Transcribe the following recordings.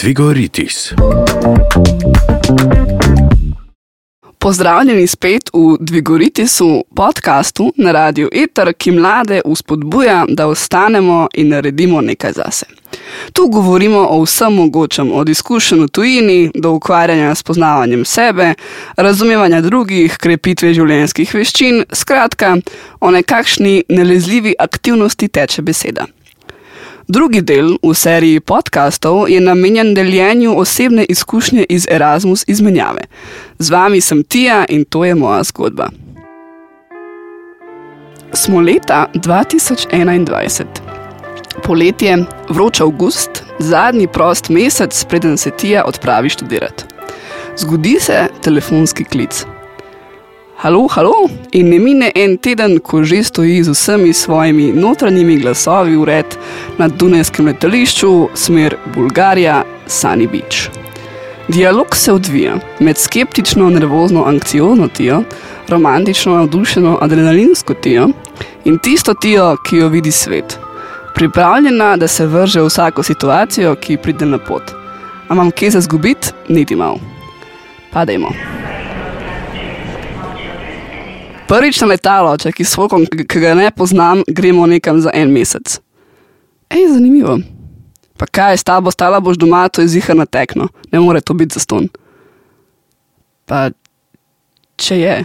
Tvigoritis. Pozdravljeni spet v Dvigoritisu, podkastu na radiju Eter, ki mlade uspodbuja, da ostanemo in naredimo nekaj zase. Tu govorimo o vsem mogočem, od izkušenj v tujini do ukvarjanja s poznavanjem sebe, razumevanja drugih, krepitve življenjskih veščin, skratka, o nekakšni nalezljivi aktivnosti teče beseda. Drugi del v seriji podkastov je namenjen deljenju osebne izkušnje iz Erasmus izmenjave. Z vami sem Tija in to je moja zgodba. Smo leta 2021. Poletje, vroč avgust, zadnji prost mesec, preden se Tija odpravi študirati. Zgodi se telefonski klic. Halo, halo, in ne mine en teden, ko že stoji z vsemi svojimi notranjimi glasovi ured na Dunajskem letališču, smer Bulgarija, Sunny Beach. Dialog se odvija med skeptično, nervozno, anksiozno tijo, romantično, navdušeno, adrenalinsko tijo in tisto tijo, ki jo vidi svet. Pripravljena, da se vrže v vsako situacijo, ki pride na pot. A imam kje za zgubiti, niti malo. Padajmo. Prvič na letalo, če ki svokom, ki ga ne poznam, gremo nekam za en mesec. Ej, zanimivo. Pa kaj, s tabo stala boš doma, to je ziha na tekno, ne more to biti zaston. Pa če je.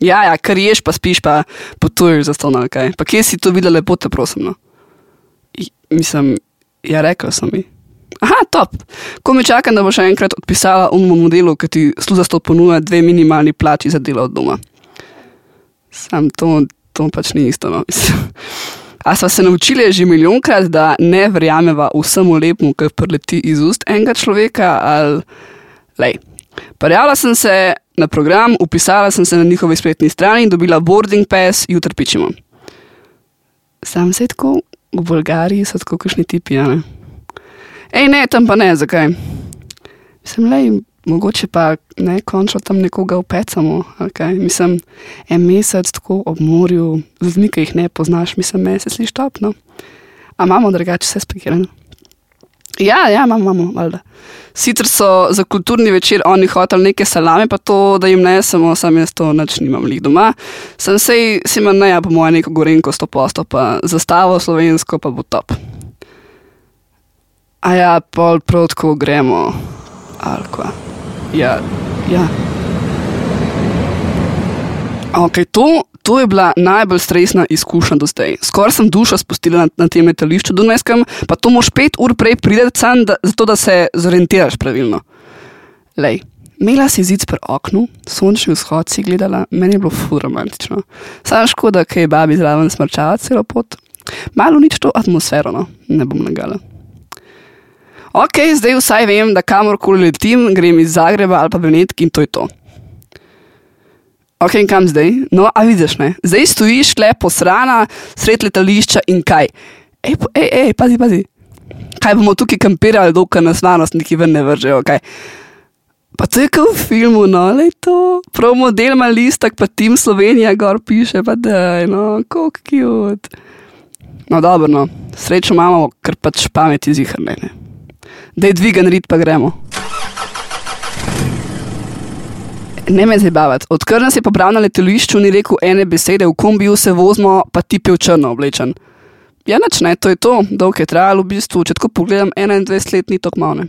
Ja, ja, kar ješ, pa spiš, pa potuješ za ston, kaj. Pa kje si to videl, lepo te prosim. No? I, mislim, ja, rekel sem mi. Aha, top. Ko me čakam, da bo še enkrat odpisala umno modelu, ki ti sluzasto ponuja dve minimalni plači za delo od doma. Sam to, to pač ni isto. No. A smo se naučili že milijonkrat, da ne verjameva vsemu lepemu, kar preleti iz ust enega človeka. Prijavila sem se na program, upisala sem se na njihovi spletni strani in dobila boarding pass, jutri pičemo. Sam se tako v Bolgariji so tako kakšni tipi, ja ne. Ej, ne, tam pa ne, zakaj? Sem le, mogoče pa ne, končno tam nekoga upecamo. Okay? Mislim, en mesec tako ob morju, z ljudmi, ki jih ne poznaš, mislim, me se sliši topno. A imamo drugače vse spekirano? Ja, ja, imamo, imamo, valjda. Sicer so za kulturni večer oni hoteli neke salame, pa to, da jim ne samo, sam jaz to noč nimam lih doma. Sem se jim ne, ja, po mojem, neko gorenko sto posto, pa zastavo slovensko, pa bo top. A ja, pol protko gremo, alko. Ja, ja. Okay, to, to je bila najbolj stresna izkušnja do zdaj. Skoraj sem dušo spustila na, na tem letališču Dunajskem, pa to moš pet ur prej priti sam, da, zato da se zorientiraš pravilno. Lej, imela si zid pri oknu, sončni vzhod si gledala, meni je bilo fur romantično. Sam škoda, ker je babi zraven smrčala celo pot. Malo nič to atmosfero, no, ne bom nagala. Ok, zdaj vsaj vem, da kamorkoli letim, grem iz Zagreba ali pa Benetki in to je to. Ok, in kam zdaj? No, a vidiš, ne? Zdaj stojiš le posrana, sred letališča in kaj? Ej, ej, ej, pazi, pazi. Kaj bomo tukaj kampirali, dokaj nas varnost neki ven ne vržejo, kaj? Pa to je kot v filmu, no, le to. Prav model ima listak, pa tim Slovenija gor piše, pa da, no, kako cute. No, dobro, no, srečo imamo, ker pač pameti zihrne, ne. Da je dvigan rit, pa gremo. Ne me zabavati. Odkar nas je pobral na letališču, ni rekel ene besede, v kombiju se vozimo, pa ti je v črno oblečen. Ja, nič ne, to je to, dolgo je trajalo v bistvu, če tako pogledam, 21-letni tok malo ne.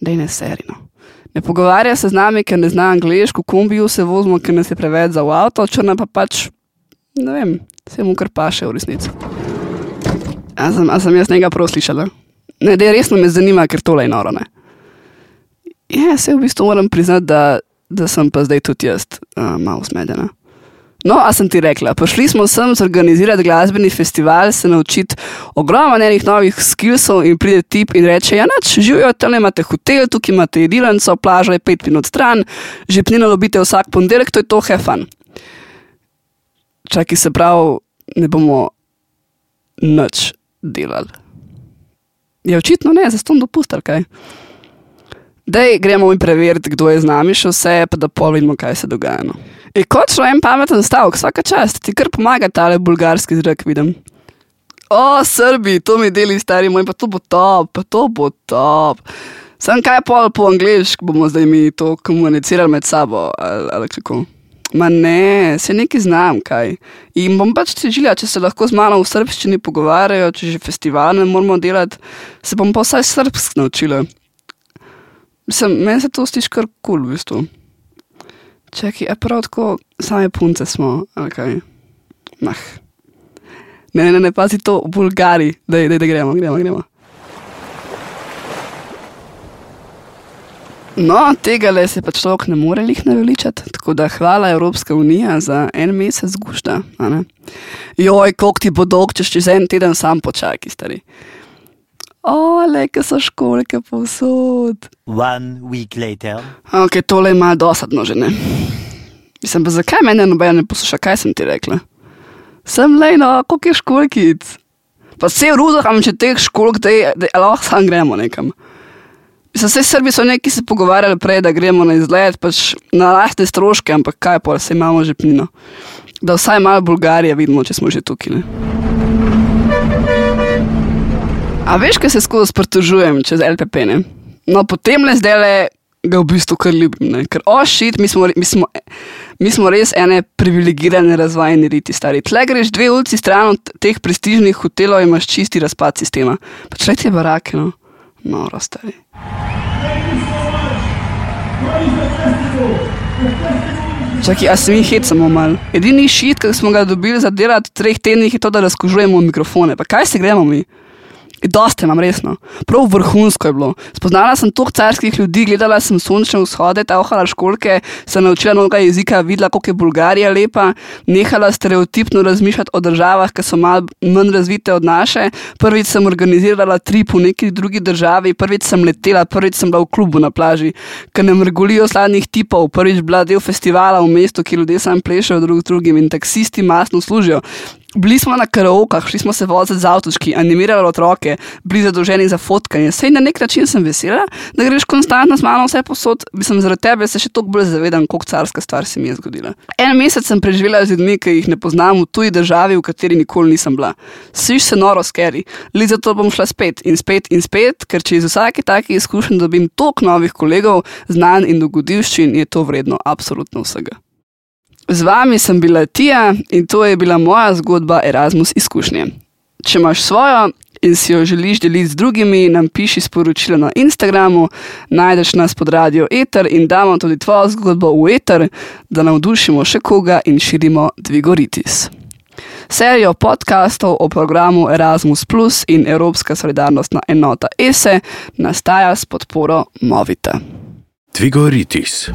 Dej ne serino. Ne pogovarja se z nami, ker ne zna angliško, v kombiju se vozimo, ker nas je preveč za v avto, črna pa pač, ne vem, se mu kar paše v resnici. A sem, a sem jaz njega prav slišala? Ne, da resno me zanima, ker tole je noro, ne. Ja, se v bistvu moram priznati, da da sem pa zdaj tudi jaz uh, malo smedena. No, a sem ti rekla, prišli smo sem zorganizirati glasbeni festival, se naučiti ogromno enih novih skillsov in pride tip in reče: Ja, noč živijo tam, imate hotel, tukaj imate jedilnico, plaža je pet minut stran, žepnino lobite vsak ponedeljek, to je to hefan. Čakaj se prav, ne bomo nič delali. Je ja, očitno ne, zaston dopustar kaj. Da gremo mi preveriti, kdo je z nami še vse, pa da povemo, kaj se dogaja. No. Je kot šlo en pameten stavek, vsaka čast, ti kar pomaga tale bulgarski zrak, vidim. O, Srbi, to mi deli stari moj, pa to bo top, pa to bo top. Sam kaj pol po angliški bomo zdaj mi to komunicirali med sabo ali, ali kako. Ma ne, se nekaj znam, kaj. In bom pač težila, če se lahko z mano v srpščini pogovarjajo, če že festival ne moramo delati, se bom pa vsaj srpsk naučila. Mislim, meni se to stiš kar kul, cool, v bistvu. Čakaj, a prav tako, same punce smo, ali kaj. Mah. Ne, ne, ne, pazi to da, da gremo, gremo, gremo. No, tega le se pač človek ne more jih naveličati, tako da hvala Evropska unija za en mesec gušta. Joj, koliko ti bo dolg, če čez en teden sam počakaj, stari. O, le, ki so školke povsod. One week later. Ok, tole ima dosadno že ne. Mislim, pa zakaj mene noben ne posluša, kaj sem ti rekla? Sem le, no, koliko je školkic. Pa vse v rudah, če teh školk, da lahko sam gremo nekam. Za vse Srbi so neki se pogovarjali prej, da gremo na izlet, pač na lastne stroške, ampak kaj pa, se imamo že plino. Da vsaj malo Bulgarije vidimo, če smo že tukaj. Ne? A veš, kaj se skozi pritožujem čez LPP? Ne? No, potem le zdaj le ga v bistvu kar ljubim, ne? ker ošit, oh, mi, mi, mi smo res ene privilegirane razvajene riti stari. Tle greš dve ulici stran od teh prestižnih hotelov in imaš čisti razpad sistema. Pač le te barake, no, no, rastari. Čakaj, a se mi hecamo mal. Edini šit, ki smo ga dobili za delati v treh tednih, je to, da razkužujemo mikrofone. Pa kaj se gremo mi? Dosti imam resno, prav vrhunsko je bilo. Spoznala sem toliko carskih ljudi, gledala sem sončne vzhode, ta ohala školke, se naučila novega jezika, videla, kako je Bulgarija lepa, nehala stereotipno razmišljati o državah, ki so malo manj razvite od naše. Prvič sem organizirala trip v neki drugi državi, prvič sem letela, prvič sem bila v klubu na plaži, ker ne mrgolijo sladnih tipov, prvič bila del festivala v mestu, kjer ljudje sam plešajo drug drugim in taksisti masno služijo. Bili smo na karaokah, šli smo se voziti z avtoški, animirali otroke, bili zadolženi za fotkanje. Sej na nek način sem vesela, da greš konstantno z mano vse posod, bi sem zaradi tebe se še toliko bolj zavedam, koliko carska stvar se mi je zgodila. En mesec sem preživela z ljudmi, ki jih ne poznam v tuji državi, v kateri nikoli nisem bila. Sviš se noro skeri, li zato bom šla spet in spet in spet, ker če iz vsake take izkušnje dobim toliko novih kolegov, znanj in dogodivščin, je to vredno absolutno vsega. Z vami sem bila Tija in to je bila moja zgodba Erasmus izkušnje. Če imaš svojo in si jo želiš deliti z drugimi, nam piši sporočilo na Instagramu, najdeš nas pod radio Eter in damo tudi tvojo zgodbo v Eter, da navdušimo še koga in širimo Dvigoritis. Serijo podkastov o programu Erasmus Plus in Evropska solidarnostna enota ESE nastaja s podporo Movita. Dvigoritis.